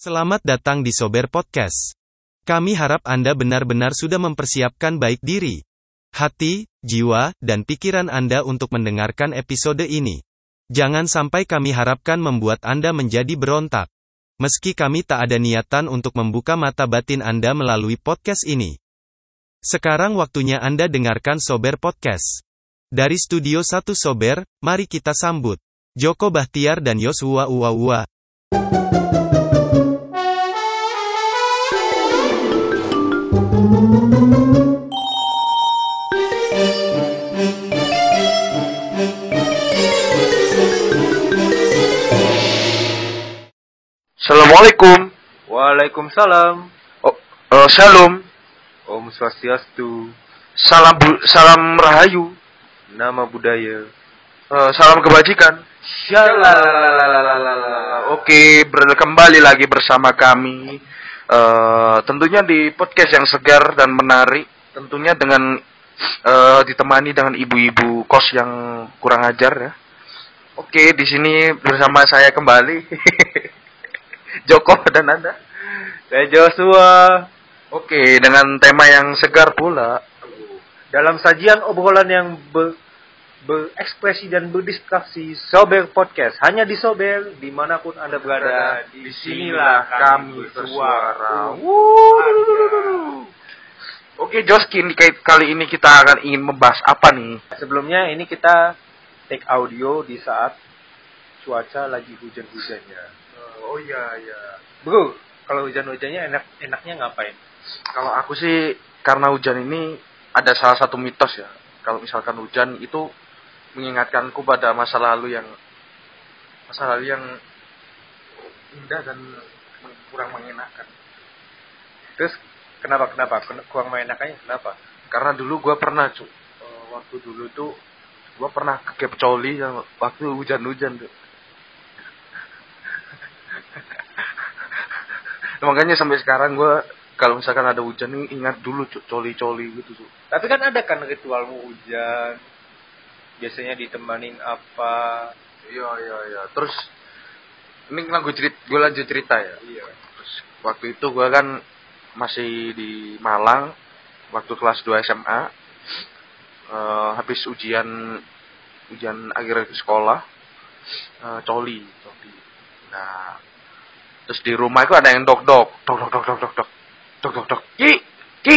Selamat datang di Sober Podcast. Kami harap Anda benar-benar sudah mempersiapkan baik diri, hati, jiwa, dan pikiran Anda untuk mendengarkan episode ini. Jangan sampai kami harapkan membuat Anda menjadi berontak. Meski kami tak ada niatan untuk membuka mata batin Anda melalui podcast ini. Sekarang waktunya Anda dengarkan Sober Podcast. Dari Studio 1 Sober, mari kita sambut Joko Bahtiar dan Yosua Uwa Uwa. Assalamualaikum. Waalaikumsalam. Oh, uh, shalom. Om Swastiastu. Salam bu salam rahayu. Nama budaya. Uh, salam kebajikan. Shalalalalalala. Oke, okay, kembali lagi bersama kami. Uh, tentunya di podcast yang segar dan menarik. Tentunya dengan uh, ditemani dengan ibu-ibu kos yang kurang ajar ya. Oke, di sini bersama saya kembali. Joko dan Anda. Saya Joshua. Oke, dengan tema yang segar pula. Dalam sajian obrolan yang ber- berekspresi dan berdistraksi, Sober Podcast. Hanya di Sober, di mana pun Anda berada. Di sinilah kami bersuara. Oke, Joskin, kali ini kita akan ingin membahas apa nih? Sebelumnya ini kita take audio di saat cuaca lagi hujan-hujannya. Oh iya, iya. Bro, kalau hujan-hujannya enak enaknya ngapain? Kalau aku sih karena hujan ini ada salah satu mitos ya. Kalau misalkan hujan itu mengingatkanku pada masa lalu yang masa lalu yang indah dan kurang mengenakan. Terus kenapa kenapa Ken- kurang main enaknya kenapa? Karena dulu gua pernah cu, eh, waktu dulu tuh gua pernah ke Coli waktu hujan-hujan tuh. Nah, makanya sampai sekarang gua kalau misalkan ada hujan nih ingat dulu coli-coli gitu tuh. Tapi kan ada kan ritualmu hujan. Biasanya ditemanin apa? Iya iya iya. Terus ini lagu cerit, gue lanjut cerita ya. Iya. Terus waktu itu gue kan masih di Malang, waktu kelas 2 SMA, eh, habis ujian ujian akhir sekolah, eh, coli, coli. Nah, terus di rumah itu ada yang dok dok, dok dok dok dok dok. Dok, dok dok. Dok, ki ki,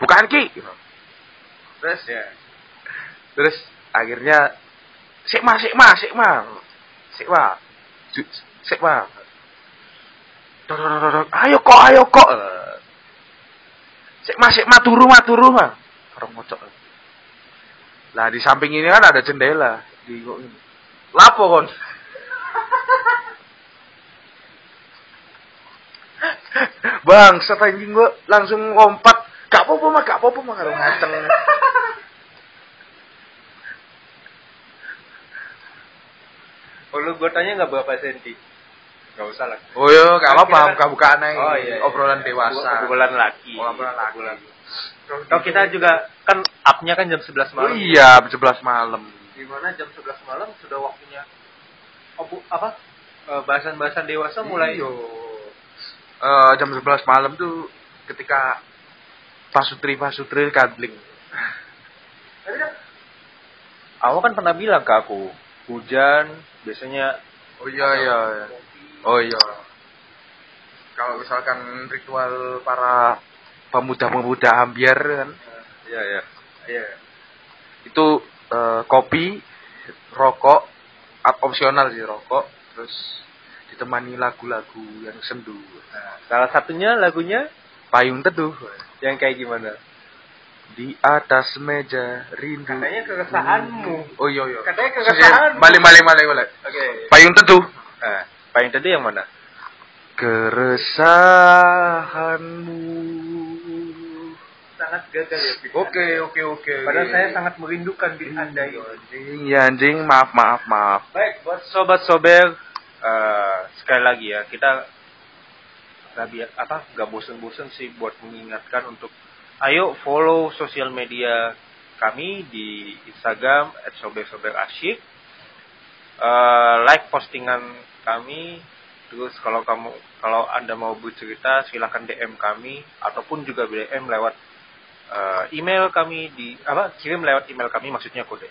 bukan ki. Gitu. Terus Ya. terus akhirnya sik ma sik ma sik ma sik ma Ju- sik ma Dok, dok, dok, dok. ayo kok ayo kok. Sik ma sik ma turu ma turu ma orang mocok lah di samping ini kan ada jendela. Di kok ini lapo kon bang setanjing gua langsung lompat gak apa-apa mah gak apa-apa mah karo ngaceng Kalau gue tanya nggak berapa senti? Gak usah lah. Oh iya, gak apa-apa, buka-bukaan aja. Oh iya. iya. Obrolan dewasa. Obrolan laki. Oh, obrolan laki. Kalau kita juga kan up-nya kan jam 11 Oh malam. iya, 11 malam. Gimana jam 11 malam sudah waktunya obu, apa? Eh, bahasan-bahasan dewasa mulai Iya. Eh, jam 11 malam tuh ketika pasutri pasutri kadling. Awal kan pernah bilang ke aku, hujan biasanya Oh iya iya. iya. Oh iya. Kalau misalkan ritual para pemuda-pemuda ambiar kan, Iya, iya. Iya. itu eh, kopi, rokok, opsional sih rokok, terus ditemani lagu-lagu yang sendu. Nah, salah satunya lagunya Payung teduh. yang kayak gimana? Di atas meja rindu. Katanya keresahanmu. Oh iya iya. Katanya keresahanmu. Balik balik balik balik. Oke. Payung teduh. Nah, paling tadi yang mana? Keresahanmu. Sangat gagal ya. Oke oke oke. Padahal saya sangat merindukan beat Anda ini. anjing ya anjing maaf maaf maaf. Baik, buat sobat sober, eh, sekali lagi ya kita apa nggak bosen-bosen sih buat mengingatkan untuk ayo follow sosial media kami di Instagram @sober-sober asyik, Eh, like postingan kami. Terus kalau kamu kalau anda mau bercerita silahkan DM kami ataupun juga DM lewat uh, email kami di apa kirim lewat email kami maksudnya kode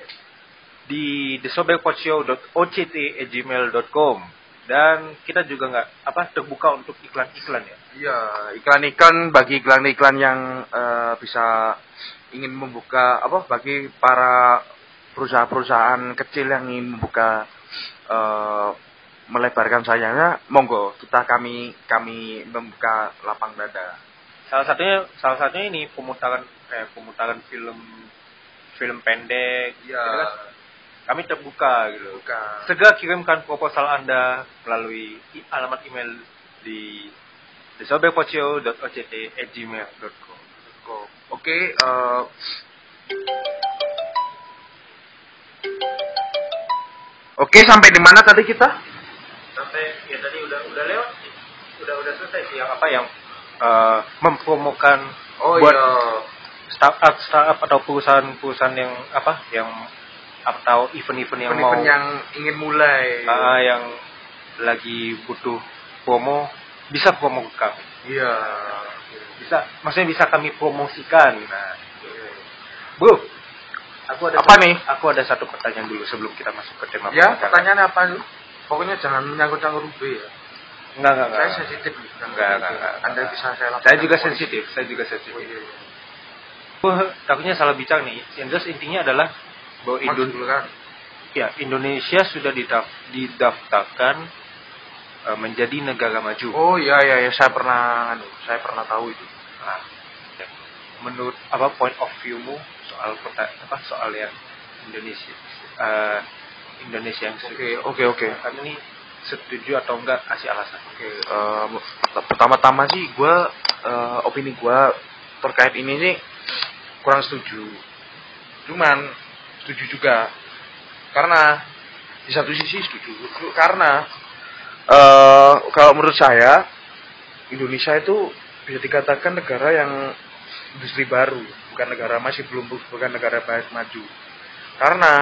di thesoberpodcast.oct@gmail.com dan kita juga nggak apa terbuka untuk iklan-iklan ya. Iya, iklan-iklan bagi iklan-iklan yang uh, bisa ingin membuka apa bagi para perusahaan-perusahaan kecil yang ingin membuka uh, melebarkan sayangnya, monggo kita kami kami membuka lapang dada. Salah satunya salah satunya ini pemutaran kayak pemutaran film film pendek. Iya. Kami terbuka gitu. Buka. Segera kirimkan proposal Anda melalui alamat email di desobekpocio.oct@gmail.com. Oke, eh, Oke, sampai di mana tadi kita? Sampai ya tadi udah udah lewat sih. Udah udah selesai sih yang apa yang eh, mempromokan Oh buat iya. startup startup atau perusahaan-perusahaan yang apa yang atau event-event yang mau Event yang ingin mulai. ah, yang lagi butuh promo bisa promo ke kami Iya. bisa maksudnya bisa kami promosikan nah bro aku ada Apa satu- nih? aku ada satu pertanyaan dulu sebelum kita masuk ke tema Ya, pertanyaannya apa lu? Pokoknya jangan menyangkut-nyangkut Rube ya. enggak enggak enggak Saya sensitif. Enggak, enggak, enggak. Anda bisa saya laporkan saya juga sensitif saya juga sensitif Oh, iya, iya. Takutnya salah bicara nih yang jelas intinya adalah bahwa Maksud Indon- dulu kan. ya, Indonesia sudah didaf- didaftarkan eh, menjadi negara maju Oh iya iya iya saya pernah anu, saya pernah tahu itu. Nah, ya. menurut apa point of view-mu soal kota apa soal yang Indonesia eh, Indonesia yang Oke oke oke. kan ini setuju atau enggak kasih alasan Oke, eh, pertama-tama sih gue opini gue terkait ini sih kurang setuju. Cuman setuju juga. Karena di satu sisi setuju. Karena eh kalau menurut saya Indonesia itu bisa dikatakan negara yang industri baru, bukan negara masih belum bukan negara baik maju. Karena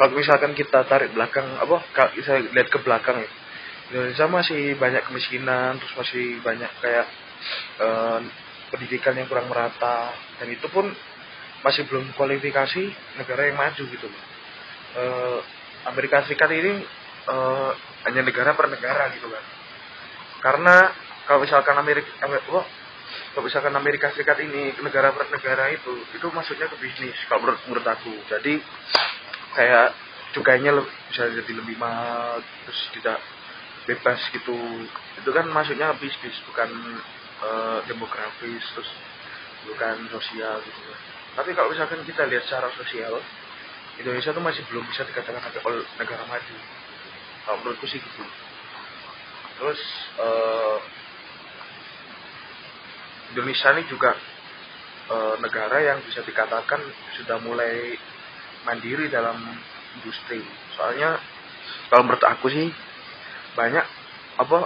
kalau misalkan kita tarik belakang apa kalau kita lihat ke belakang ya Indonesia masih banyak kemiskinan terus masih banyak kayak eh, pendidikan yang kurang merata. Dan itu pun masih belum kualifikasi negara yang maju gitu loh. Eh, Amerika Serikat ini eh, hanya negara per negara gitu kan. Karena kalau misalkan Amerika Amer- wah, kalau misalkan Amerika Serikat ini negara per negara itu itu maksudnya ke bisnis kalau menurut menurut aku. Jadi kayak cukainya bisa jadi lebih mahal terus tidak bebas gitu. Itu kan maksudnya bisnis bukan eh, demografis terus bukan sosial gitu tapi kalau misalkan kita lihat secara sosial Indonesia tuh masih belum bisa dikatakan negara, negara maju kalau menurutku sih gitu terus eh, Indonesia ini juga eh, negara yang bisa dikatakan sudah mulai mandiri dalam industri. Soalnya kalau menurut aku sih banyak apa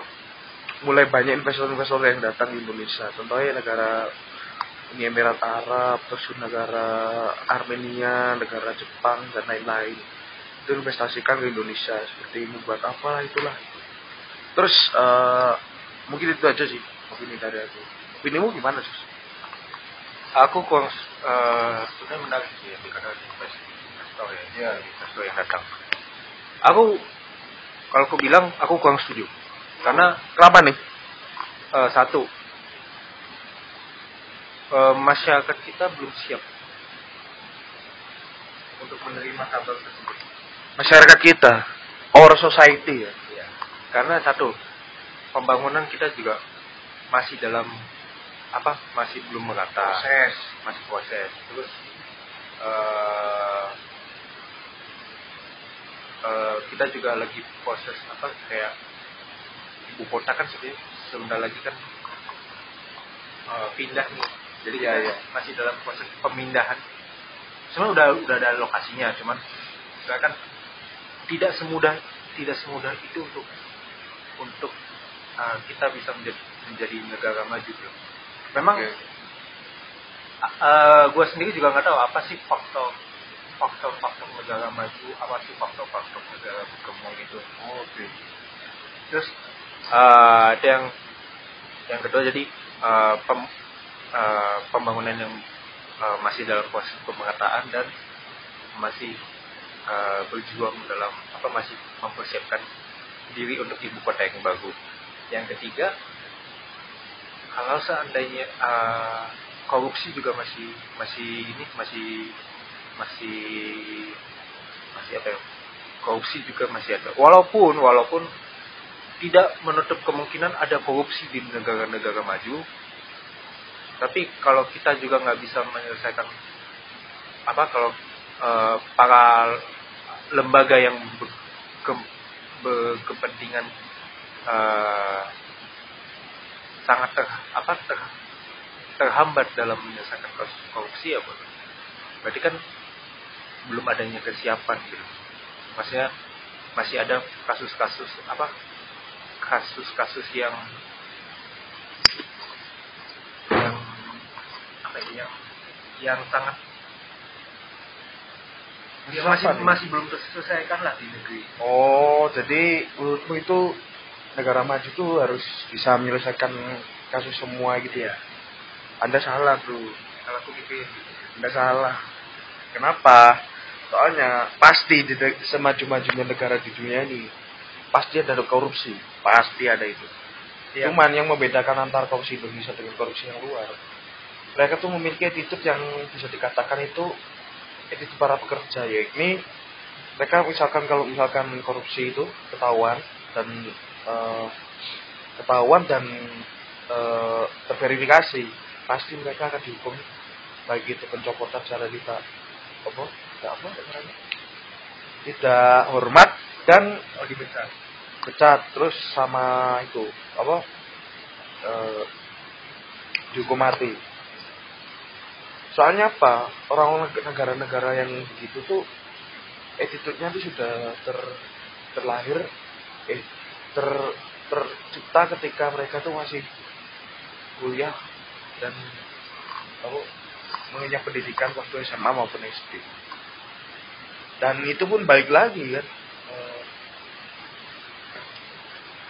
mulai banyak investor-investor yang datang di Indonesia. Contohnya negara Uni Emirat Arab, terus negara Armenia, negara Jepang dan lain-lain. Itu investasikan ke Indonesia seperti membuat apa itulah. Terus eh, mungkin itu aja sih opini dari aku. Opinimu gimana sih? aku kurang eh, sebenarnya menarik sih yang dikatakan investor ya Iya. investor yang datang aku kalau aku bilang aku kurang setuju karena Kenapa nih? eh, satu eh, masyarakat kita belum siap untuk menerima kabar tersebut. Masyarakat kita, our society ya. karena satu pembangunan kita juga masih dalam apa masih belum merata. Proses. masih proses. Terus eh eh, kita juga lagi proses apa kayak ibu kota kan sebenarnya sebentar lagi kan eh, pindah nih jadi kita iya. masih dalam proses pemindahan sebenarnya udah udah ada lokasinya cuman kan tidak semudah tidak semudah itu untuk untuk eh, kita bisa menjadi menjadi negara maju bro. memang Oke. gue sendiri juga nggak tahu apa sih faktor faktor faktor negara maju apa sih faktor faktor negara berkembang itu Oke. terus uh, ada yang yang kedua jadi uh, pem, uh, pembangunan yang uh, masih dalam proses pemetaan dan masih uh, berjuang dalam apa masih mempersiapkan diri untuk ibu kota yang baru. Yang ketiga, kalau seandainya uh, korupsi juga masih masih ini masih masih masih apa ya? Korupsi juga masih ada. Walaupun walaupun tidak menutup kemungkinan ada korupsi di negara-negara maju. Tapi kalau kita juga nggak bisa menyelesaikan apa kalau uh, para lembaga yang ke, berkepentingan uh, sangat ter, apa ter, terhambat dalam menyelesaikan kasus korupsi ya berarti kan belum adanya kesiapan gitu. Maksudnya masih ada kasus-kasus apa kasus-kasus yang apa ini yang yang sangat ya, masih nih? masih belum terselesaikan lah di negeri. Oh, jadi menurutmu itu negara maju itu harus bisa menyelesaikan kasus semua gitu ya? Anda salah, bro. Kalau aku pikir Anda salah. Kenapa? Soalnya pasti di semaju-majunya negara di dunia ini pasti ada korupsi, pasti ada itu. Iya. Cuman yang membedakan antara korupsi Indonesia dengan korupsi yang luar, mereka tuh memiliki attitude yang bisa dikatakan itu attitude para pekerja ya. Ini mereka misalkan kalau misalkan korupsi itu ketahuan dan eh, ketahuan dan eh, terverifikasi, pasti mereka akan dihukum baik itu pencopotan secara tidak apa tidak apa namanya tidak hormat dan oh dipecat. pecat terus sama itu apa eh, dihukum mati soalnya apa? Orang negara-negara yang begitu tuh attitude-nya tuh sudah ter terlahir eh ter tercipta ketika mereka tuh masih kuliah dan apa mengenyam pendidikan waktu SMA maupun SD dan itu pun balik lagi kan eh,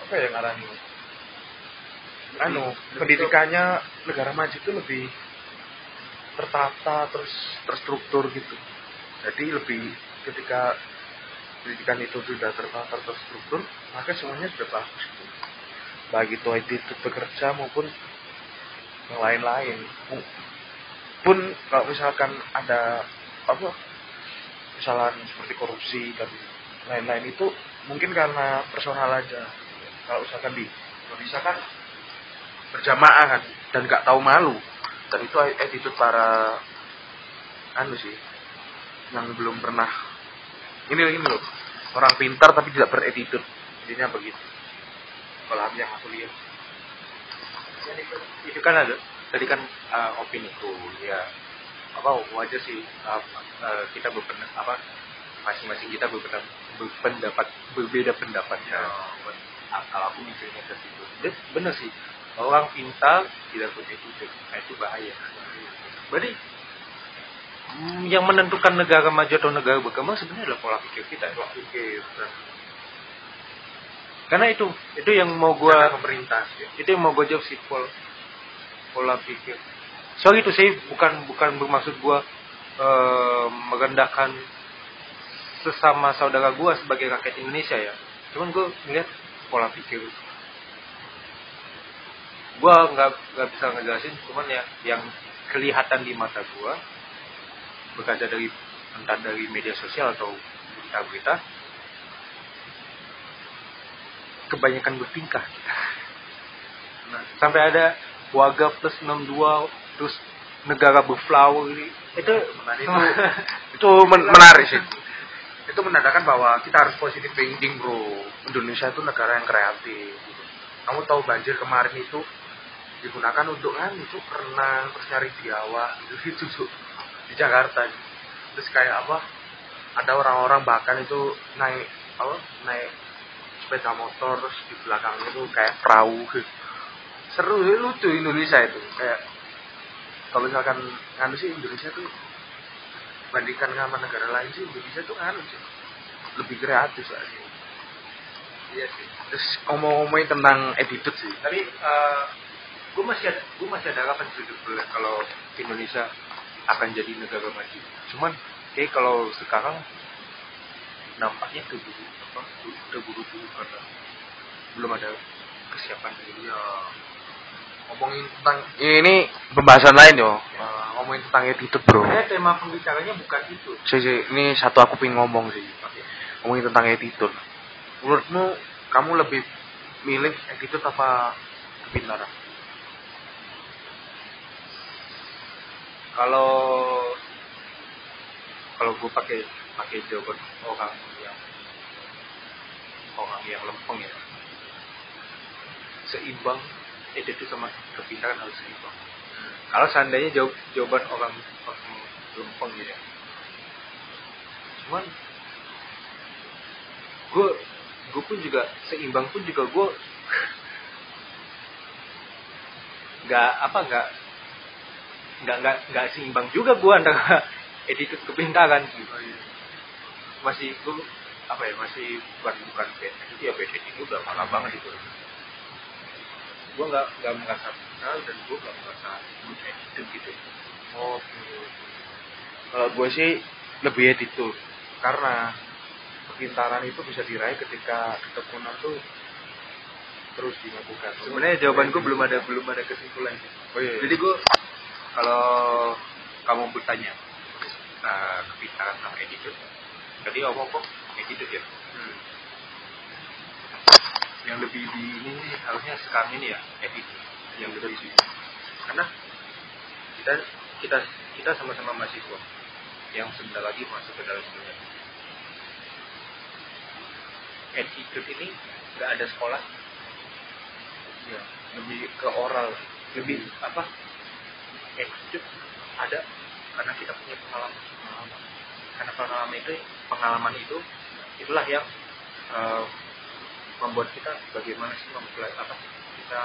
apa ya ngarani anu pendidikannya negara maju itu lebih tertata terus terstruktur gitu. Jadi lebih ketika pendidikan itu sudah tertata terstruktur maka semuanya sudah bagus gitu. baik itu attitude bekerja maupun yang lain-lain. Pun kalau misalkan ada apa kesalahan seperti korupsi dan lain-lain itu mungkin karena personal aja. Kalau misalkan di Indonesia kan berjamaah kan dan nggak tahu malu dan itu attitude para anu sih yang belum pernah ini ini loh orang pintar tapi tidak berattitude. Intinya begitu. Kalau yang aku lihat itu, kan ada tadi kan uh, opini ku ya apa wajar sih uh, uh, kita berpendapat apa masing-masing kita berpendapat berpendapat berbeda pendapat. Ya. Kalau aku mikirnya ke situ Dia benar sih orang pintar tidak berattitude nah, itu bahaya. Berarti mm, yang menentukan negara maju atau negara berkembang sebenarnya adalah pola pikir kita. Pola pikir karena itu itu yang mau gua pemerintah sih itu yang mau gue jawab sih pola pola pikir. Sorry itu saya bukan bukan bermaksud gue eh, merendahkan sesama saudara gue sebagai rakyat Indonesia ya. Cuman gue ngeliat pola pikir gue nggak nggak bisa ngejelasin cuman ya yang kelihatan di mata gue berkaca dari entah dari media sosial atau berita-berita kebanyakan bertingkah Nah, sampai ada warga plus 62 terus negara berflower ini. itu Nah, itu itu men- menarik sih itu menandakan bahwa kita harus positive thinking bro Indonesia itu negara yang kreatif gitu. kamu tahu banjir kemarin itu digunakan untuk kan itu renang terus nyari biawak gitu itu tuh di Jakarta. Terus kayak apa ada orang-orang bahkan itu naik apa naik sepeda motor terus di belakangnya itu kayak perahu gitu. seru ya, lucu Indonesia itu. Kayak kalau misalkan anu sih Indonesia tuh bandingkan sama negara lain sih Indonesia tuh sih. Lebih kreatif soalnya iya sih. Terus ngomong-ngomongin tentang attitude sih. Tapi uh, gue masih gue masih ada harapan kalau Indonesia akan jadi negara maju. Cuman kayak kalau sekarang nampaknya keburu apa terburu-buru karena belum ada kesiapan dari ya. Ngomongin tentang ini pembahasan lain yo. Eh, ngomongin tentang attitude bro. Sebenarnya tema pembicaranya bukan itu. Sih, sih, ini satu aku pengen ngomong sih. Ngomongin tentang attitude menurutmu kamu lebih milih attitude apa kepintaran kalau kalau gue pakai pakai jawaban orang yang orang yang lempeng ya. Seimbang itu sama kepintaran harus seimbang. Kalau seandainya jawab, jawaban orang orang lempeng ya. Cuman gue gue pun juga seimbang pun juga gue nggak apa nggak nggak nggak nggak seimbang juga gue antara attitude kepintaran gitu. masih gue apa ya masih bukan bukan bad attitude ya bad attitude udah malah banget itu gue nggak nggak merasa dan gue nggak merasa good attitude gitu Oke. Kalau gue sih lebih attitude karena kepintaran itu bisa diraih ketika ketekunan tuh terus dilakukan. sebenarnya jawaban gue belum ada belum ada kesimpulan Oh iya. jadi gue kalau kamu bertanya uh, kepintaran sama attitude. Tadi apa kok attitude ya? Hmm. yang lebih di ini harusnya sekarang ini ya attitude. Yang lebih di karena kita kita kita sama-sama mahasiswa. Yang sebentar lagi masuk ke dalam dunia. Attitude ini nggak ada sekolah. Ya, lebih ke oral. lebih apa attitude ada karena kita punya pengalaman karena pengalaman itu pengalaman itu itulah yang eh, membuat kita bagaimana sih mempelajari apa kita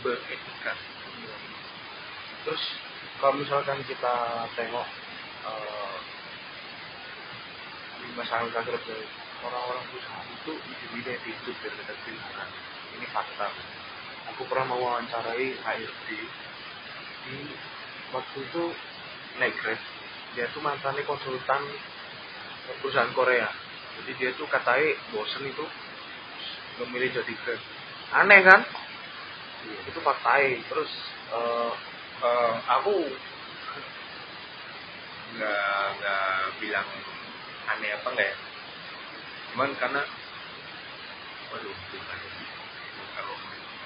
beretika Terus kalau misalkan kita tengok eh, di masyarakat kerja orang-orang perusahaan itu lebih attitude daripada kepintaran. Ini fakta. Aku pernah mewawancarai HRD di waktu itu Grab. Dia tuh mantannya konsultan perusahaan Korea. Jadi dia tuh katanya bosen itu memilih jadi Grab. Aneh kan? Itu fakta. Terus eh, Eh, aku nggak nggak bilang aneh apa enggak ya cuman karena waduh bukan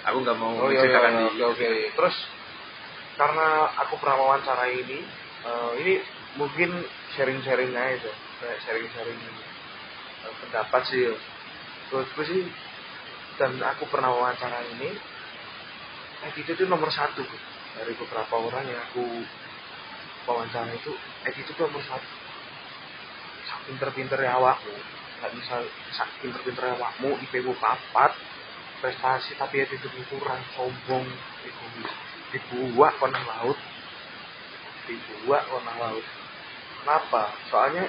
aku nggak mau Oh iya, iya, iya, oke oke. Terus karena aku pernah wawancara ini, eh, ini mungkin sharing-sharing aja tuh, kayak sharing-sharing eh, pendapat sih. Terus gue sih dan aku pernah wawancara ini, attitude itu nomor satu dari beberapa orang yang aku wawancara itu, attitude itu nomor satu. Sak pinter-pinter ya awakmu, nggak bisa sak pinter-pinter ya awakmu, IP-mu papat, prestasi tapi attitude kurang sombong egois dibuat nang laut. Dibuat nang laut. Kenapa? Soalnya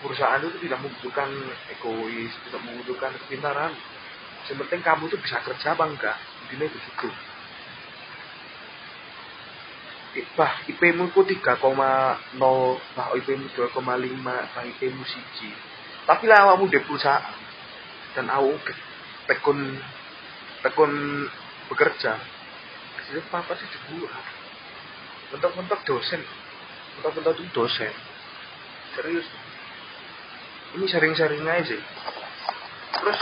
perusahaan itu tidak membutuhkan egois tidak membutuhkan kepintaran. Penting kamu tuh bisa kerja apa enggak? Intinya begitu. Bah IP mu ku 3,0 bah IP mu 2,5 bah IP mu siji. Tapi lah awakmu di perusahaan. Dan awak tekun tekun bekerja itu apa sih dibuat mentok-mentok dosen. Mentok-mentok itu dosen. Serius. Ini sering-sering aja sih. Terus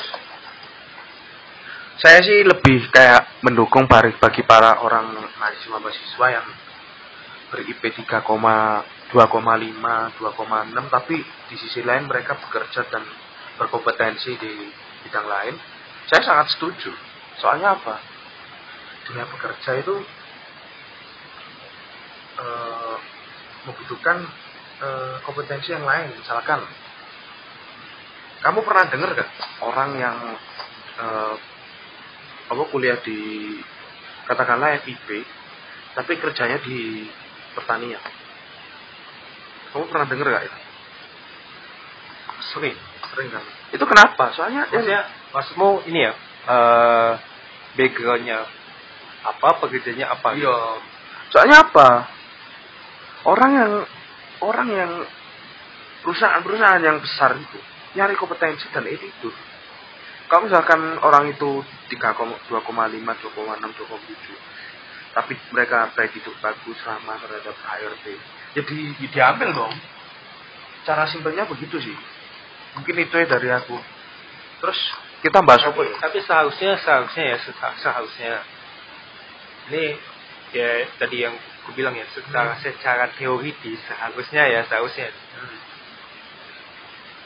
saya sih lebih kayak mendukung bagi para orang mahasiswa-mahasiswa yang ber-IP 3,2,5, 2,6 tapi di sisi lain mereka bekerja dan berkompetensi di bidang lain. Saya sangat setuju. Soalnya apa? Dunia bekerja itu eh, membutuhkan eh, kompetensi yang lain. Misalkan, kamu pernah dengar gak orang yang eh, apa kuliah di katakanlah FIB, tapi kerjanya di pertanian? Kamu pernah dengar gak itu? Sering, sering kan itu kenapa soalnya Maksudnya maksudmu ini ya eh backgroundnya apa pekerjaannya apa gitu? iya soalnya apa? Orang yang orang yang perusahaan-perusahaan yang besar itu nyari kompetensi dan itu kalau misalkan orang itu 3,2,5 2,6 2,7 tapi mereka baik itu bagus ramah terhadap HRD jadi ya diambil dong. Cara simpelnya begitu sih. Mungkin itu ya dari aku. Terus kita bahas apa ya? Tapi seharusnya seharusnya ya seha- seharusnya ini ya tadi yang aku bilang ya secara secara teoritis seharusnya ya seharusnya.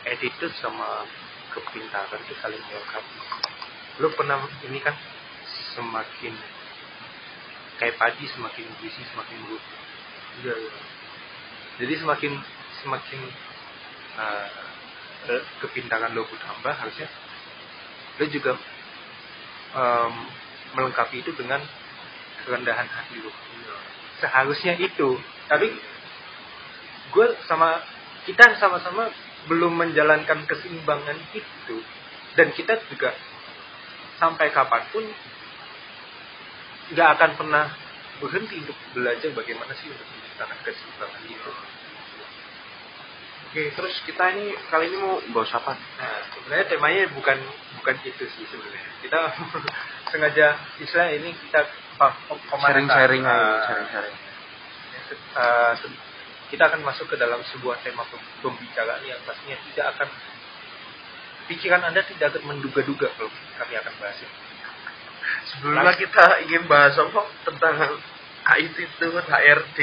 Attitude sama kepintaran itu saling melengkapi. Lu pernah ini kan semakin kayak padi semakin berisi semakin buruk iya iya. Jadi semakin semakin uh, eh, kepintaran lo bertambah harusnya lo juga em, melengkapi itu dengan kerendahan hati lo seharusnya itu tapi gue sama kita sama-sama belum menjalankan keseimbangan itu dan kita juga sampai kapan pun nggak akan pernah berhenti untuk belajar bagaimana sih untuk menciptakan keseimbangan itu. oke terus kita ini kali ini mau bahas apa Nah, sebenarnya temanya bukan bukan itu sih sebenarnya. Kita sengaja istilah ini kita. Sharing-sharing Ah, sharing-sharing. eh, se- kita akan masuk ke dalam sebuah tema pem- pembicaraan yang pastinya tidak akan pikiran anda tidak akan menduga-duga kalau kami akan bahas ini. sebelumnya kita ingin bahas apa? Tentang IT itu HRD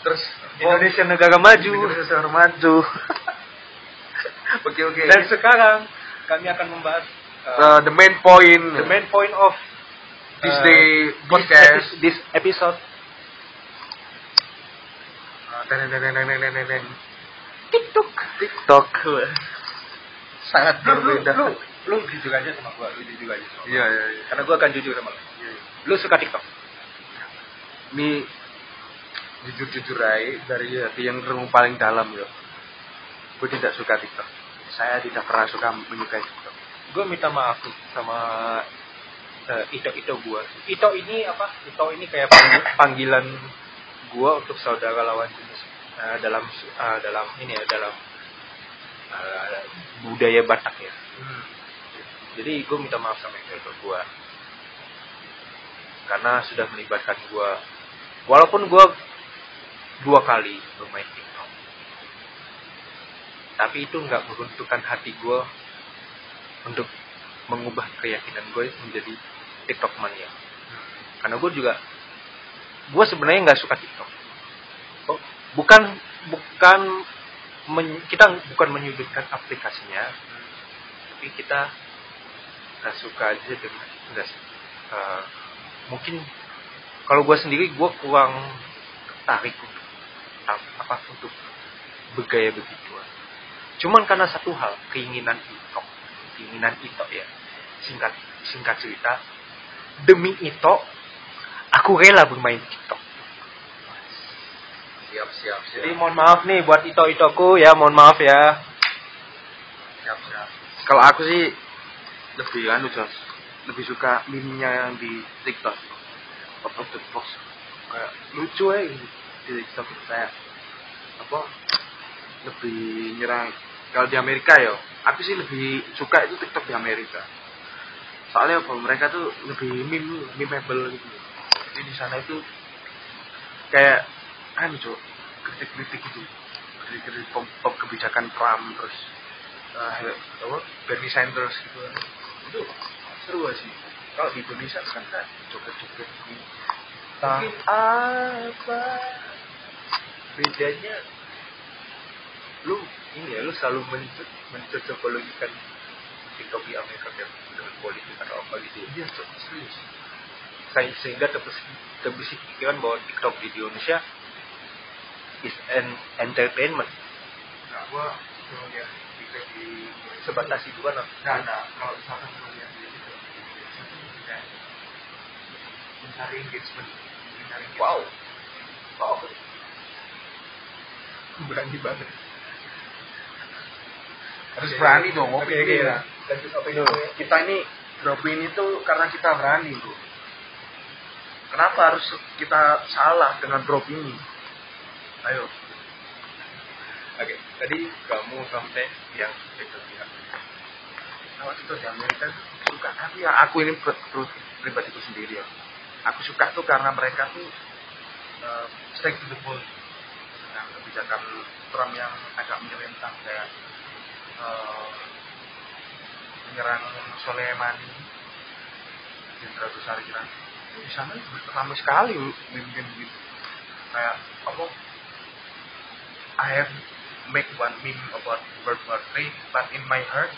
terus Indonesia negara maju. Indonesia negara maju. Oke oke. Dan sekarang kami akan membahas eh, Uh, the main point. the main point of this uh, day this podcast. epi- this episode. Den. TikTok. TikTok. Sangat lu, lu, berbeda. lu, lu jujur aja sama gua, lu jujur aja sama gua. iya iya iya. Karena gua akan jujur sama lu. Lu suka TikTok? ini jujur jujur aja dari hati yang relung paling dalam ya gue tidak suka TikTok. Saya tidak pernah suka menyukai TikTok. Gua minta maaf nih sama eh, Ito-Ito gua. Ito ini apa? Ito ini kayak pangg- panggilan gua untuk saudara lawan jenis eh, dalam eh, dalam ini ya dalam eh, budaya Batak ya. Jadi gue minta maaf sama Ito gua karena sudah melibatkan gua walaupun gua dua kali bermain TikTok tapi itu nggak meruntuhkan hati gua untuk mengubah keyakinan gue menjadi TikTok mania karena gue juga gue sebenarnya nggak suka TikTok. Oh, bukan bukan men- kita bukan menyudutkan aplikasinya tapi kita nggak suka aja dengan nggak eh, mungkin kalau gue sendiri gue kurang tertarik untuk ap- apa untuk bergaya begitu. Cuman karena satu hal keinginan itu keinginan itu ya. Singkat singkat cerita demi itu aku rela bermain TikTok. Siap siap jadi mohon maaf nih buat ito itoku ya mohon maaf ya. Siap siap. Kalau aku sih lebih anu Jos. Lebih suka meme-nya yang di TikTok. Pop of the box kayak lucu ya di TikTok. Saya apa? Lebih nyerang. Kalau di Amerika ya aku sih lebih suka itu TikTok di Amerika soalnya apa mereka tuh lebih meme memeable gitu. Jadi di sana itu kayak anu cok kritik-kritik gitu. Kritik-kritik pop, pop kebijakan Trump terus uh, apa Bernie Sanders gitu kan. Itu seru aja sih. Kalau di Indonesia kan kan joget-joget di Mungkin apa bedanya lu ini ya lu selalu menco- mencocokologikan TikTok di Amerika dengan dengan politik atau apa gitu ya. Dia cok serius. Saya- sehingga terbesit pikiran bahwa TikTok di Indonesia is an entertainment. Nah gua di sebatas itu kan nah, nah kalau misalkan lihat di kayak mencari engagement mencari engagement. wow. Wow. Berani banget. Harus berani dong Oke, opini oke. ya. Tuh, kita ini beropini tuh karena kita berani bro kenapa harus kita salah dengan beropini ayo. Oke, tadi kamu sampai yang itu ya. kalau itu di Amerika suka. Tapi ya aku ini pribadiku sendiri ya. Aku suka tuh karena mereka tuh uh, stick to the point. Dengan kebijakan Trump yang agak menyelentang kayak uh, menyerang Soleimani. Jenderal besar Iran di sana ramai sekali memimpin gitu. Kayak apa? I have make one meme about World War III but in my heart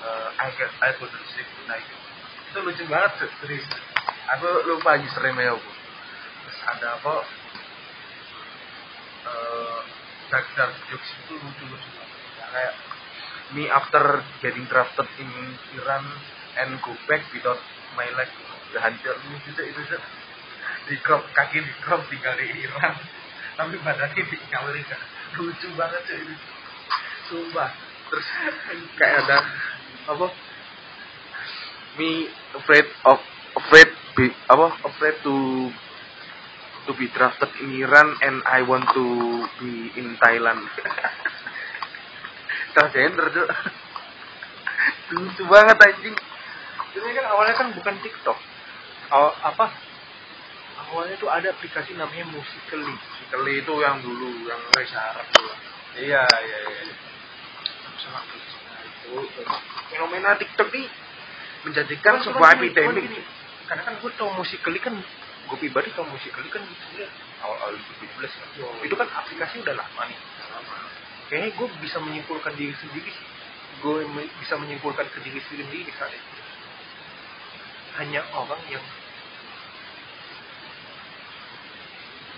uh, I get I couldn't sleep tonight. Itu lucu banget serius. Aku lupa username-nya apa. Terus ada apa? Uh, dark dark jokes itu lucu lucu ya, kayak me after getting drafted in Iran and go back without my leg. Udah hancur. Itu itu itu di crop kaki di crop tinggal di Iran. Tapi badannya di Amerika. Lucu banget cuy itu sumpah. Terus kayak ada apa? Me afraid of afraid be apa? Afraid to to be drafted in Iran and I want to be in Thailand transgender tuh lucu banget anjing Ini kan awalnya kan bukan TikTok. Awal, apa? Awalnya tuh ada aplikasi namanya Musical.ly. Kali itu yang dulu yang Reza Arab tuh Iya, iya, iya. sama itu fenomena TikTok ini menjadikan Cuman- sebuah epidemi Karena kan gue tau Musical.ly kan gue pribadi tau Musical.ly kan sebenarnya awal-awal 2017 kan. Itu kan aplikasi udah lama nih. Kayaknya gue bisa menyimpulkan diri sendiri sih. Gue me- bisa menyimpulkan ke diri sendiri saat itu. Hanya orang yang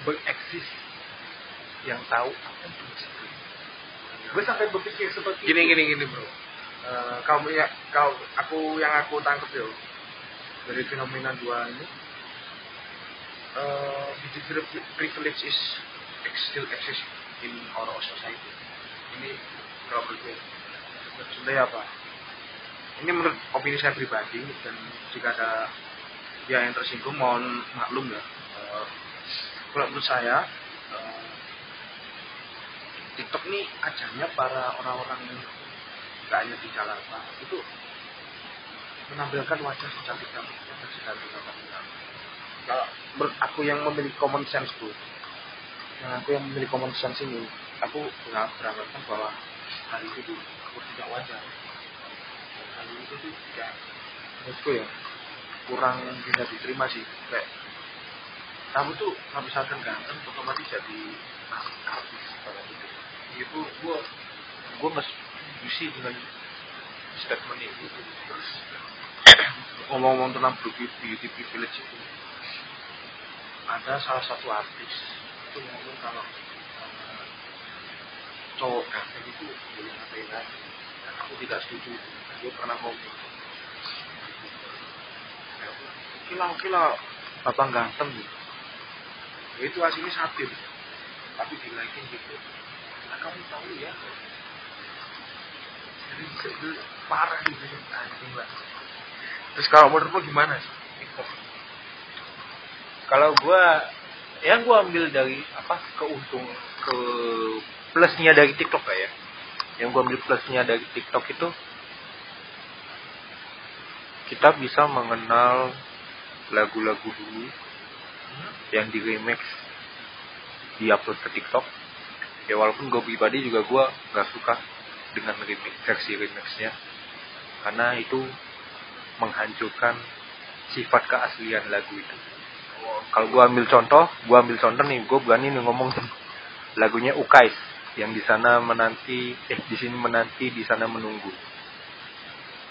bereksis yang tahu apa itu. Gue sampai berpikir seperti gini itu. gini gini bro Eh, kamu ya kau aku yang aku tangkap yo dari fenomena dua ini uh, digital privilege is still exist in our society ini kalau menurut sebenarnya apa? Ini menurut opini saya pribadi dan jika ada ya yang tersinggung mohon maklum ya. Eh, kalau menurut saya eh, TikTok ini ajarnya para orang-orang yang gak hanya di Jakarta itu menampilkan wajah secantik cantiknya dan secantik kalau menurut aku yang memiliki common sense bro yang aku yang memiliki common sense ini aku beranggapan bahwa hal itu tuh tidak wajar. Dan hal itu tuh tidak menurutku ya kurang bisa diterima sih. Kayak kamu tuh misalkan ganteng otomatis jadi artis pada itu. Itu gue gue setuju sih dengan statement itu terus ngomong-ngomong tentang beauty, privilege itu ada salah satu artis itu ngomong kalau cowok ganteng itu boleh ngapain aja. Dan aku tidak setuju. Dia pernah ngomong kila kila bapak ganteng gitu. Ya, itu aslinya satir. Tapi dilaikin gitu. Nah kamu tahu ya. Jadi itu parah gitu anjing lah terus kalau menurutmu gimana sih? Kalau gue yang gue ambil dari apa keuntung ke plusnya dari TikTok ya. Yang gue ambil plusnya dari TikTok itu kita bisa mengenal lagu-lagu dulu yang di remix di upload ke TikTok. Ya walaupun gue pribadi juga gue nggak suka dengan remix versi remixnya. Karena itu menghancurkan sifat keaslian lagu itu. Kalau gue ambil contoh gue ambil contoh nih gue berani nih ngomong lagunya Ukais yang di sana menanti eh di sini menanti di sana menunggu.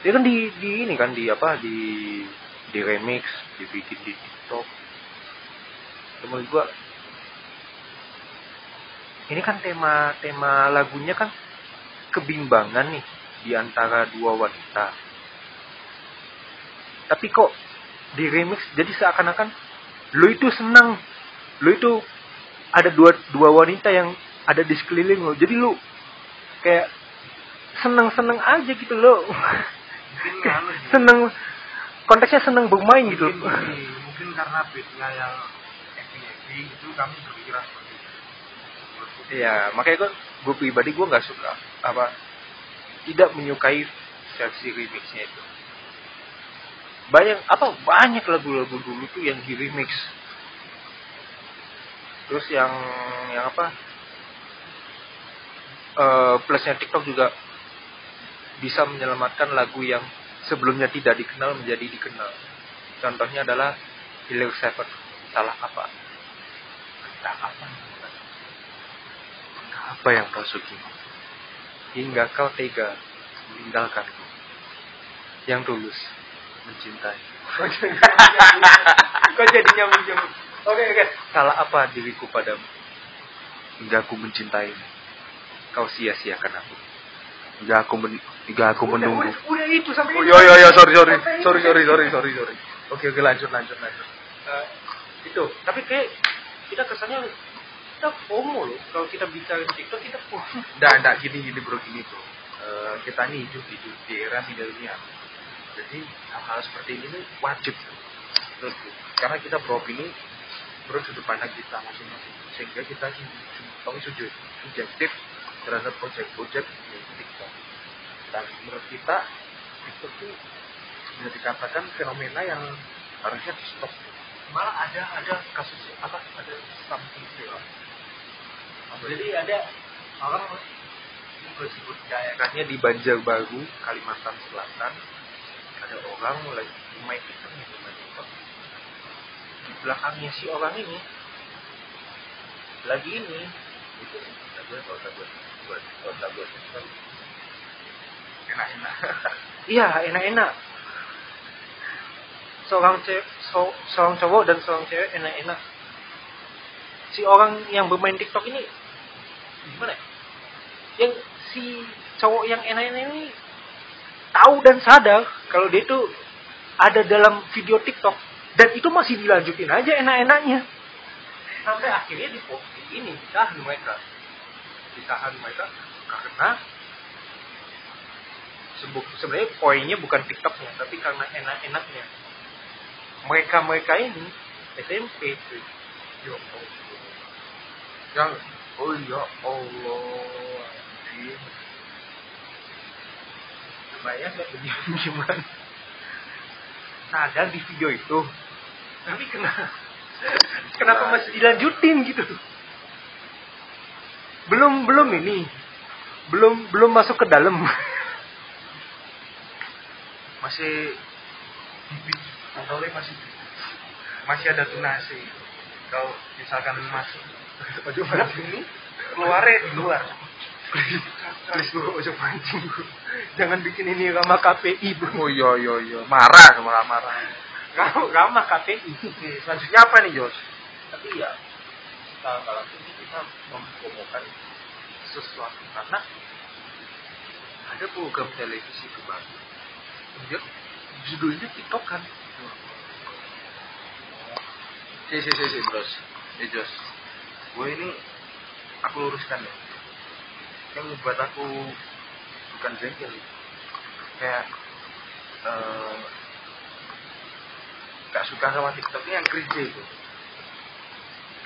Dia kan di di ini kan di apa di di remix dibikin di TikTok. Menurut gue ini kan tema tema lagunya kan kebimbangan nih di antara dua wanita. Tapi kok di remix jadi seakan-akan lu itu senang. Lu itu ada dua dua wanita yang ada di sekeliling lu jadi lu kayak seneng-seneng aja gitu anu sih. seneng konteksnya seneng bermain gitu mungkin mungkin karena beatnya yang happy happy itu kami berpikiran seperti itu Iya, makanya gue, gue pribadi gue nggak suka apa tidak menyukai versi remixnya itu. Banyak apa banyak lagu-lagu dulu tuh yang di remix. Terus yang yang apa? Eh plusnya TikTok juga bisa menyelamatkan lagu yang sebelumnya tidak dikenal menjadi dikenal. Contohnya adalah Hilir Seven. Salah apa? Entah apa. apa yang kau suki hingga kau tega meninggalkanku yang tulus mencintai kau jadinya menjemput oke oke salah apa diriku padamu hingga aku mencintai kau sia-siakan aku. Hingga aku men, hingga aku menunggu. udah, udah itu sampai oh iya iya iya sorry sorry sorry sorry sorry sorry sorry. Oke oke lanjut lanjut lanjut. Eh, itu tapi kayak kita kesannya kita FOMO loh. Kalau kita bicara TikTok kita FOMO. Nggak, nggak, gini, gini bro, gini bro. Eh, kita nih hidup, hidup di era milenial. Jadi hal-hal seperti ini wajib. Terus, karena kita beropini menurut sudut pandang kita masing-masing. Sehingga kita tahu sujud, subjektif terhadap di TikTok. Dan menurut kita, itu bisa dikatakan fenomena yang harusnya di stop. Malah ada ada kasus apa ada something film. jadi ada orang disebut daerahnya di Banjarbaru, Kalimantan Selatan. Ada orang mulai main TikTok nih, main. Di belakangnya si orang ini lagi ini itu atau tabur buat oh tabur enak-enak Iya, enak-enak. Seorang cewek, so- seorang cowok dan seorang cewek enak-enak. Si orang yang bermain TikTok ini gimana? ya? Yang si cowok yang enak-enak ini tahu dan sadar kalau dia itu ada dalam video TikTok dan itu masih dilanjutin aja enak-enaknya. Sampai akhirnya di ini ditahan mereka. Ditahan mereka karena sebenarnya poinnya bukan TikToknya tapi karena enak-enaknya. Mereka mereka ini SMP tuh ya Allah. Yang oh ya Allah bayang gak gimana sadar di video itu. Tapi kenapa kenapa masih dilanjutin gitu belum belum ini. Belum belum masuk ke dalam. Masih motornya masih masih ada tunasi kalau misalkan masuk. Ojo mancing. ini. Keluarnya di luar. Please bro, ojo pancing bro. Jangan bikin ini ramah KPI bro. oh iya iya iya. Marah marah marah. Kamu ramah KPI. selanjutnya apa nih Jos? Tapi ya, kalau kalau kita mempromokan sesuatu. Karena ada program televisi baru. Dia judulnya TikTok kan. si si si si Jos. Ya Jos. Gue ini aku luruskan ya. Yang membuat aku bukan jengkel kayak eh gak suka sama TikTok. Yang cringe itu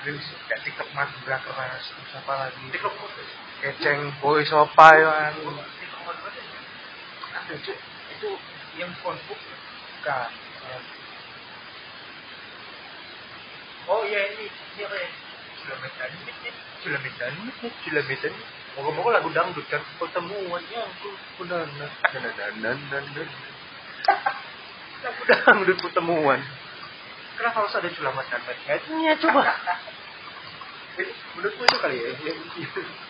cringe kayak TikTok Madura keras terus apa lagi TikTok keceng boy sopai kan Ada Cuk. itu yang Facebook bukan Oh iya ini, ini apa ya? Cilamedan nih, Cilamedan nih, Cilamedan. Moga-moga lagu dangdut kan pertemuannya aku benar dan dan dan dan dan. Lagu dangdut pertemuan. Kenapa harus ada Cilamedan Mednya coba? Ini Menurutku itu kali ya.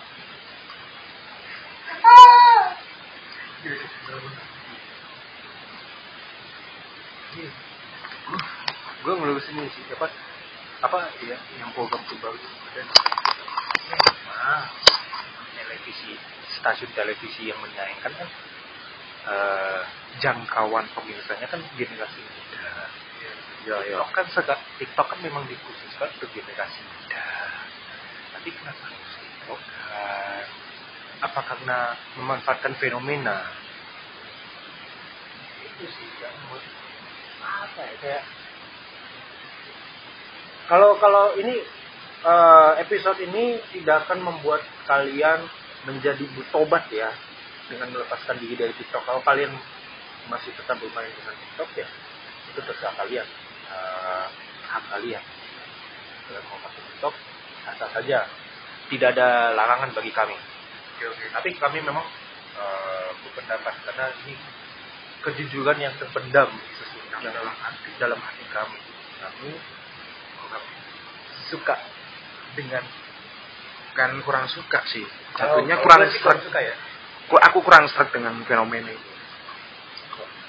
gue ngelurus ini sih. Apa? Apa? Ya yang program tuh baru dan nah, televisi. Stasiun televisi yang menyayangkan kan eh, jangkauan pemirsanya kan generasi muda ya ya. TikTok kan seka- TikTok kan memang dikhususkan untuk generasi muda. Tapi kenapa harus TikTok? Kan apa karena memanfaatkan fenomena? Itu sih yang apa ya kayak kalau kalau ini eh, episode ini tidak akan membuat kalian menjadi bertobat ya dengan melepaskan diri dari TikTok. Kalau kalian masih tetap bermain dengan TikTok ya itu terserah kalian Eh, hak kalian kalian mau pakai TikTok asal saja. Tidak ada larangan bagi kami. Oke oke. tapi kami memang eh, berpendapat karena ini kejujuran yang terpendam sesungguhnya. dalam hati dalam hati kami. Kami kurang suka dengan Kan kurang suka sih. Kalau- Jatuhnya kalau kurang kurang suka ya? Ku- Aku kurang struck dengan fenomena itu.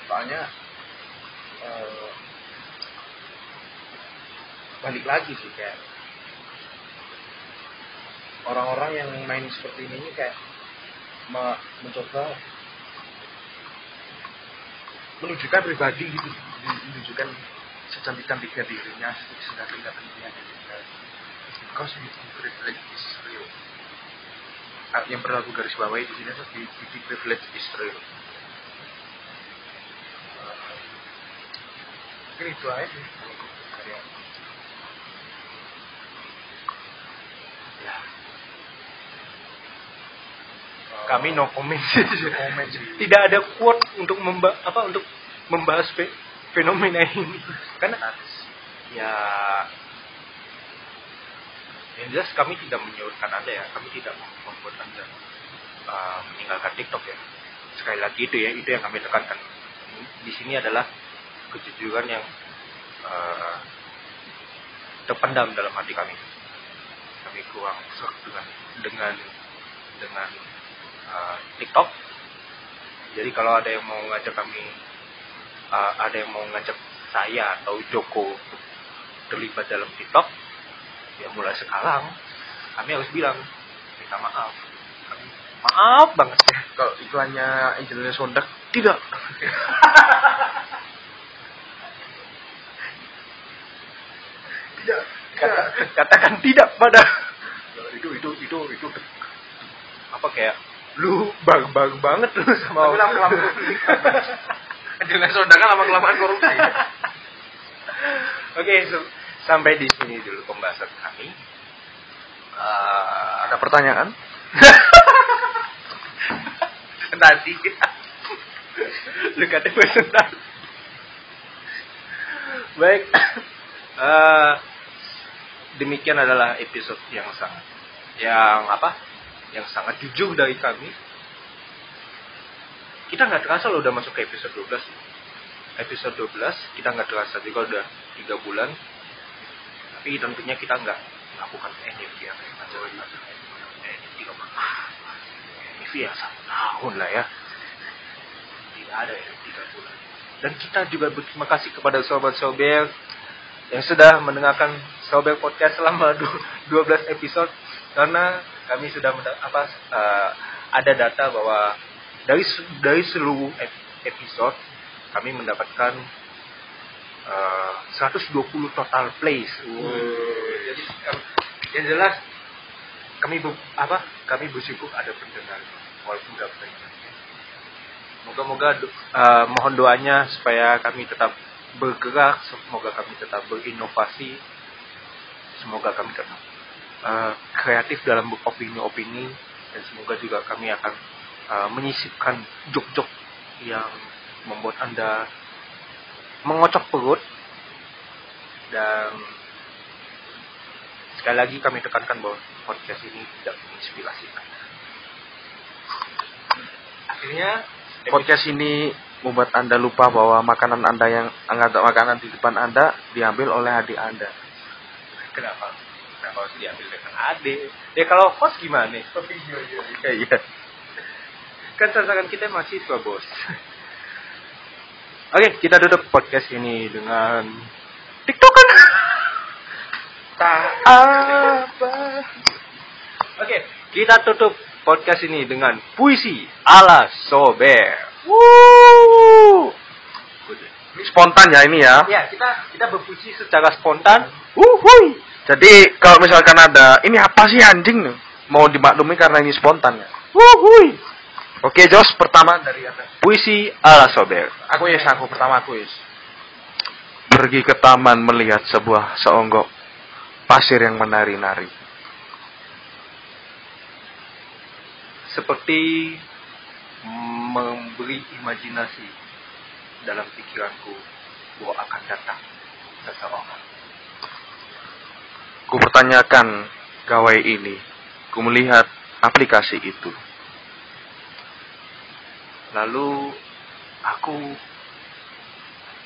Soalnya eh, balik lagi sih kayak orang-orang yang main seperti ini ini kayak me- mencoba menunjukkan pribadi gitu menunjukkan secantik-cantiknya dirinya secantik-cantiknya dirinya because we think privilege is real Ah, yang perlu aku garis bawahi di sini di, di privilege is real mungkin itu aja kalau kayak ya kami no comment. Tidak ada quote untuk memba apa untuk membahas fe- fenomena ini. Karena ya yang jelas kami tidak menyuruhkan anda ya. Kami tidak membuat anda uh, meninggalkan TikTok ya. Sekali lagi itu ya itu yang kami tekankan. Di sini adalah kejujuran yang uh, terpendam dalam hati kami. Kami kurang dengan dengan dengan uh, TikTok. Jadi kalau ada yang mau ngajak kami uh, ada yang mau ngajak saya atau Joko terlibat dalam TikTok ya mulai sekarang kami harus bilang minta maaf. Kami maaf banget. Ya kalau iklannya Angelina Sondak tidak. Tidak. Kata- katakan tidak pada itu itu itu itu. Apa kayak lu bang bang banget lu sama Tapi lama-lama Angelina Sondak kan lama kelamaan korupsi Oke, so- sampai di sini dulu pembahasan kami. Eh, ada pertanyaan nanti lu kata presentasi. Baik. Eh, demikian adalah episode yang sangat yang apa? Yang sangat jujur dari kami. Kita nggak terasa loh udah masuk ke episode 12. Episode 12 kita nggak terasa juga udah tiga bulan. Tapi tentunya kita nggak melakukan NFT yang tiga bulan. NFT ya satu tahun lah ya. Tidak ada ya tiga bulan. Dan kita juga berterima kasih kepada sobat-sobat yang sudah mendengarkan Sober Podcast selama du- 12 episode karena kami sudah apa eh, ada data bahwa dari dari seluruh ep- episode kami mendapatkan eh, 120 total plays. Jadi em, yang jelas kami ber- apa kami bersyukur ada pendengar walaupun tidak banyak. Moga-moga do- eh, mohon doanya supaya kami tetap bergerak, semoga kami tetap berinovasi, semoga kami tetap eh, kreatif dalam beropini-opini dan semoga juga kami akan eh, menyisipkan jok-jok yang membuat anda mengocok perut dan sekali lagi kami tekankan bahwa podcast ini tidak menginspirasi anda. Akhirnya podcast ini membuat anda lupa bahwa makanan anda yang atau makanan di depan anda diambil oleh adik anda kenapa? Kenapa harus diambil dengan adik? Ya kalau host gimana? Oh, iya, iya, iya. iya Kan sasaran kita mahasiswa, bos. Oke, kita tutup podcast ini dengan TikTok kan? Tak apa. Oke, kita tutup podcast ini dengan puisi ala sober. Woo! spontan ya ini ya Ya, kita kita berpuisi secara spontan. Wuhui. Jadi kalau misalkan ada ini apa sih anjing mau dimaklumi karena ini spontan ya Wuhui. Oke, Jos, pertama dari Anda. Puisi ala sober. Aku yes, aku pertama aku yes. Pergi ke taman melihat sebuah seonggok pasir yang menari-nari. Seperti memberi imajinasi dalam pikiranku bahwa akan datang seseorang. Ku pertanyakan gawai ini. Ku melihat aplikasi itu. Lalu aku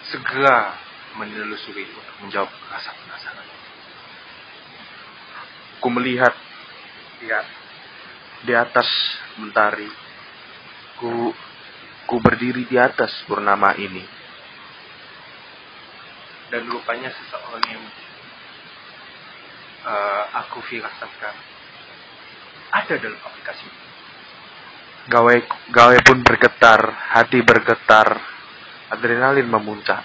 segera menelusuri untuk menjawab rasa penasaran. Ku melihat Ya, di atas mentari. Ku ku berdiri di atas purnama ini. dan rupanya seseorang yang eh, aku firasatkan ada dalam aplikasi. ini. Gawai gawai pun bergetar, hati bergetar, adrenalin memuncak.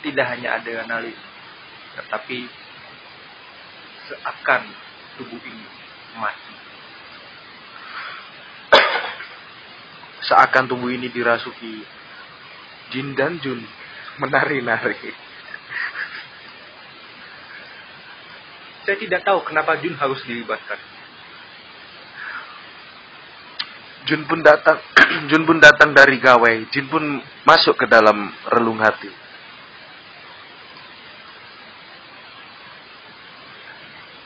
Tidak hanya adrenalin, tetapi seakan tubuh ini mati. Seakan tubuh ini dirasuki jin dan jun menari-nari. Saya tidak tahu kenapa Jun harus dilibatkan. Jun pun datang, Jun pun datang dari gawai. Jin pun masuk ke dalam relung hati.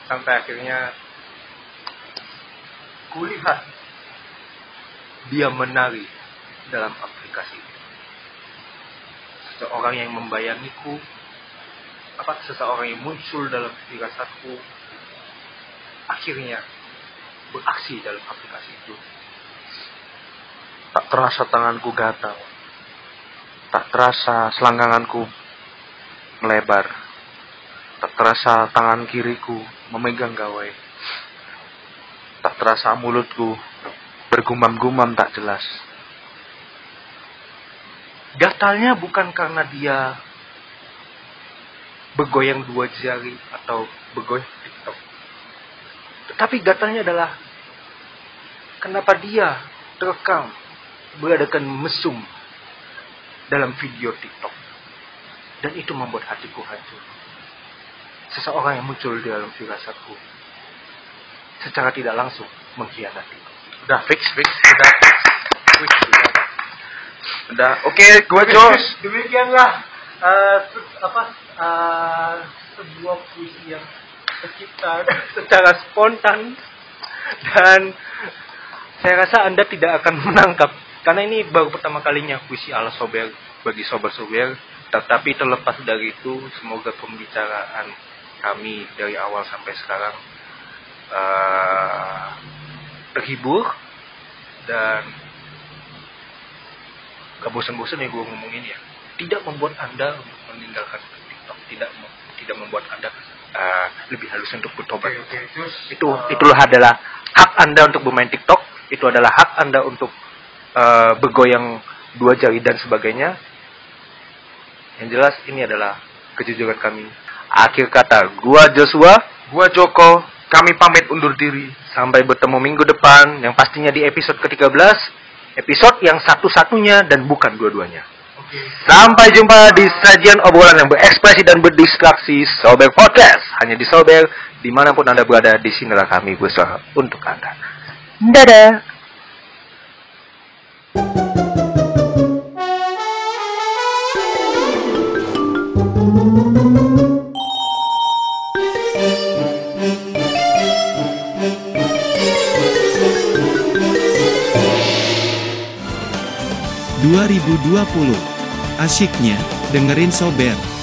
Sampai akhirnya kulihat dia menari dalam aplikasi. Seseorang yang membayangiku, apa seseorang yang muncul dalam firasatku, akhirnya beraksi dalam aplikasi itu. Tak terasa tanganku gatal. Tak terasa selangkanganku melebar. Tak terasa tangan kiriku memegang gawai. Tak terasa mulutku bergumam-gumam tak jelas. Gatalnya bukan karena dia bergoyang dua jari atau bergoyang TikTok. Tetapi gatalnya adalah kenapa dia terekam beradakan mesum dalam video TikTok. Dan itu membuat hatiku hancur. Seseorang yang muncul di dalam firasatku secara tidak langsung mengkhianati. Udah fix, fix, udah fix. Fix, udah. Udah, oke, gua Jos. Demikianlah se- apa eh, sebuah puisi yang tercipta secara spontan dan saya rasa Anda tidak akan menangkap. Karena ini baru pertama kalinya puisi ala sober bagi sober-sober tetapi terlepas dari itu semoga pembicaraan kami dari awal sampai sekarang eh, terhibur dan gak bosan-bosan ya gue ngomongin ya tidak membuat anda untuk meninggalkan TikTok tidak tidak membuat anda uh, lebih halus untuk bertobat. Itu itulah adalah hak anda untuk bermain TikTok itu adalah hak anda untuk uh, bergoyang dua jari dan sebagainya. Yang jelas ini adalah kejujuran kami. Akhir kata gua Joshua. Gua Joko, kami pamit undur diri. sampai bertemu minggu depan yang pastinya di episode ke-13 episode yang satu-satunya dan bukan dua-duanya Sampai jumpa di sajian obrolan yang berekspresi dan berdistraksi Sober Podcast. Hanya di Sober, di mana pun Anda berada, di sinilah kami berusaha untuk Anda. Dadah! Dua ribu dua puluh Asyiknya, dengerin Sober.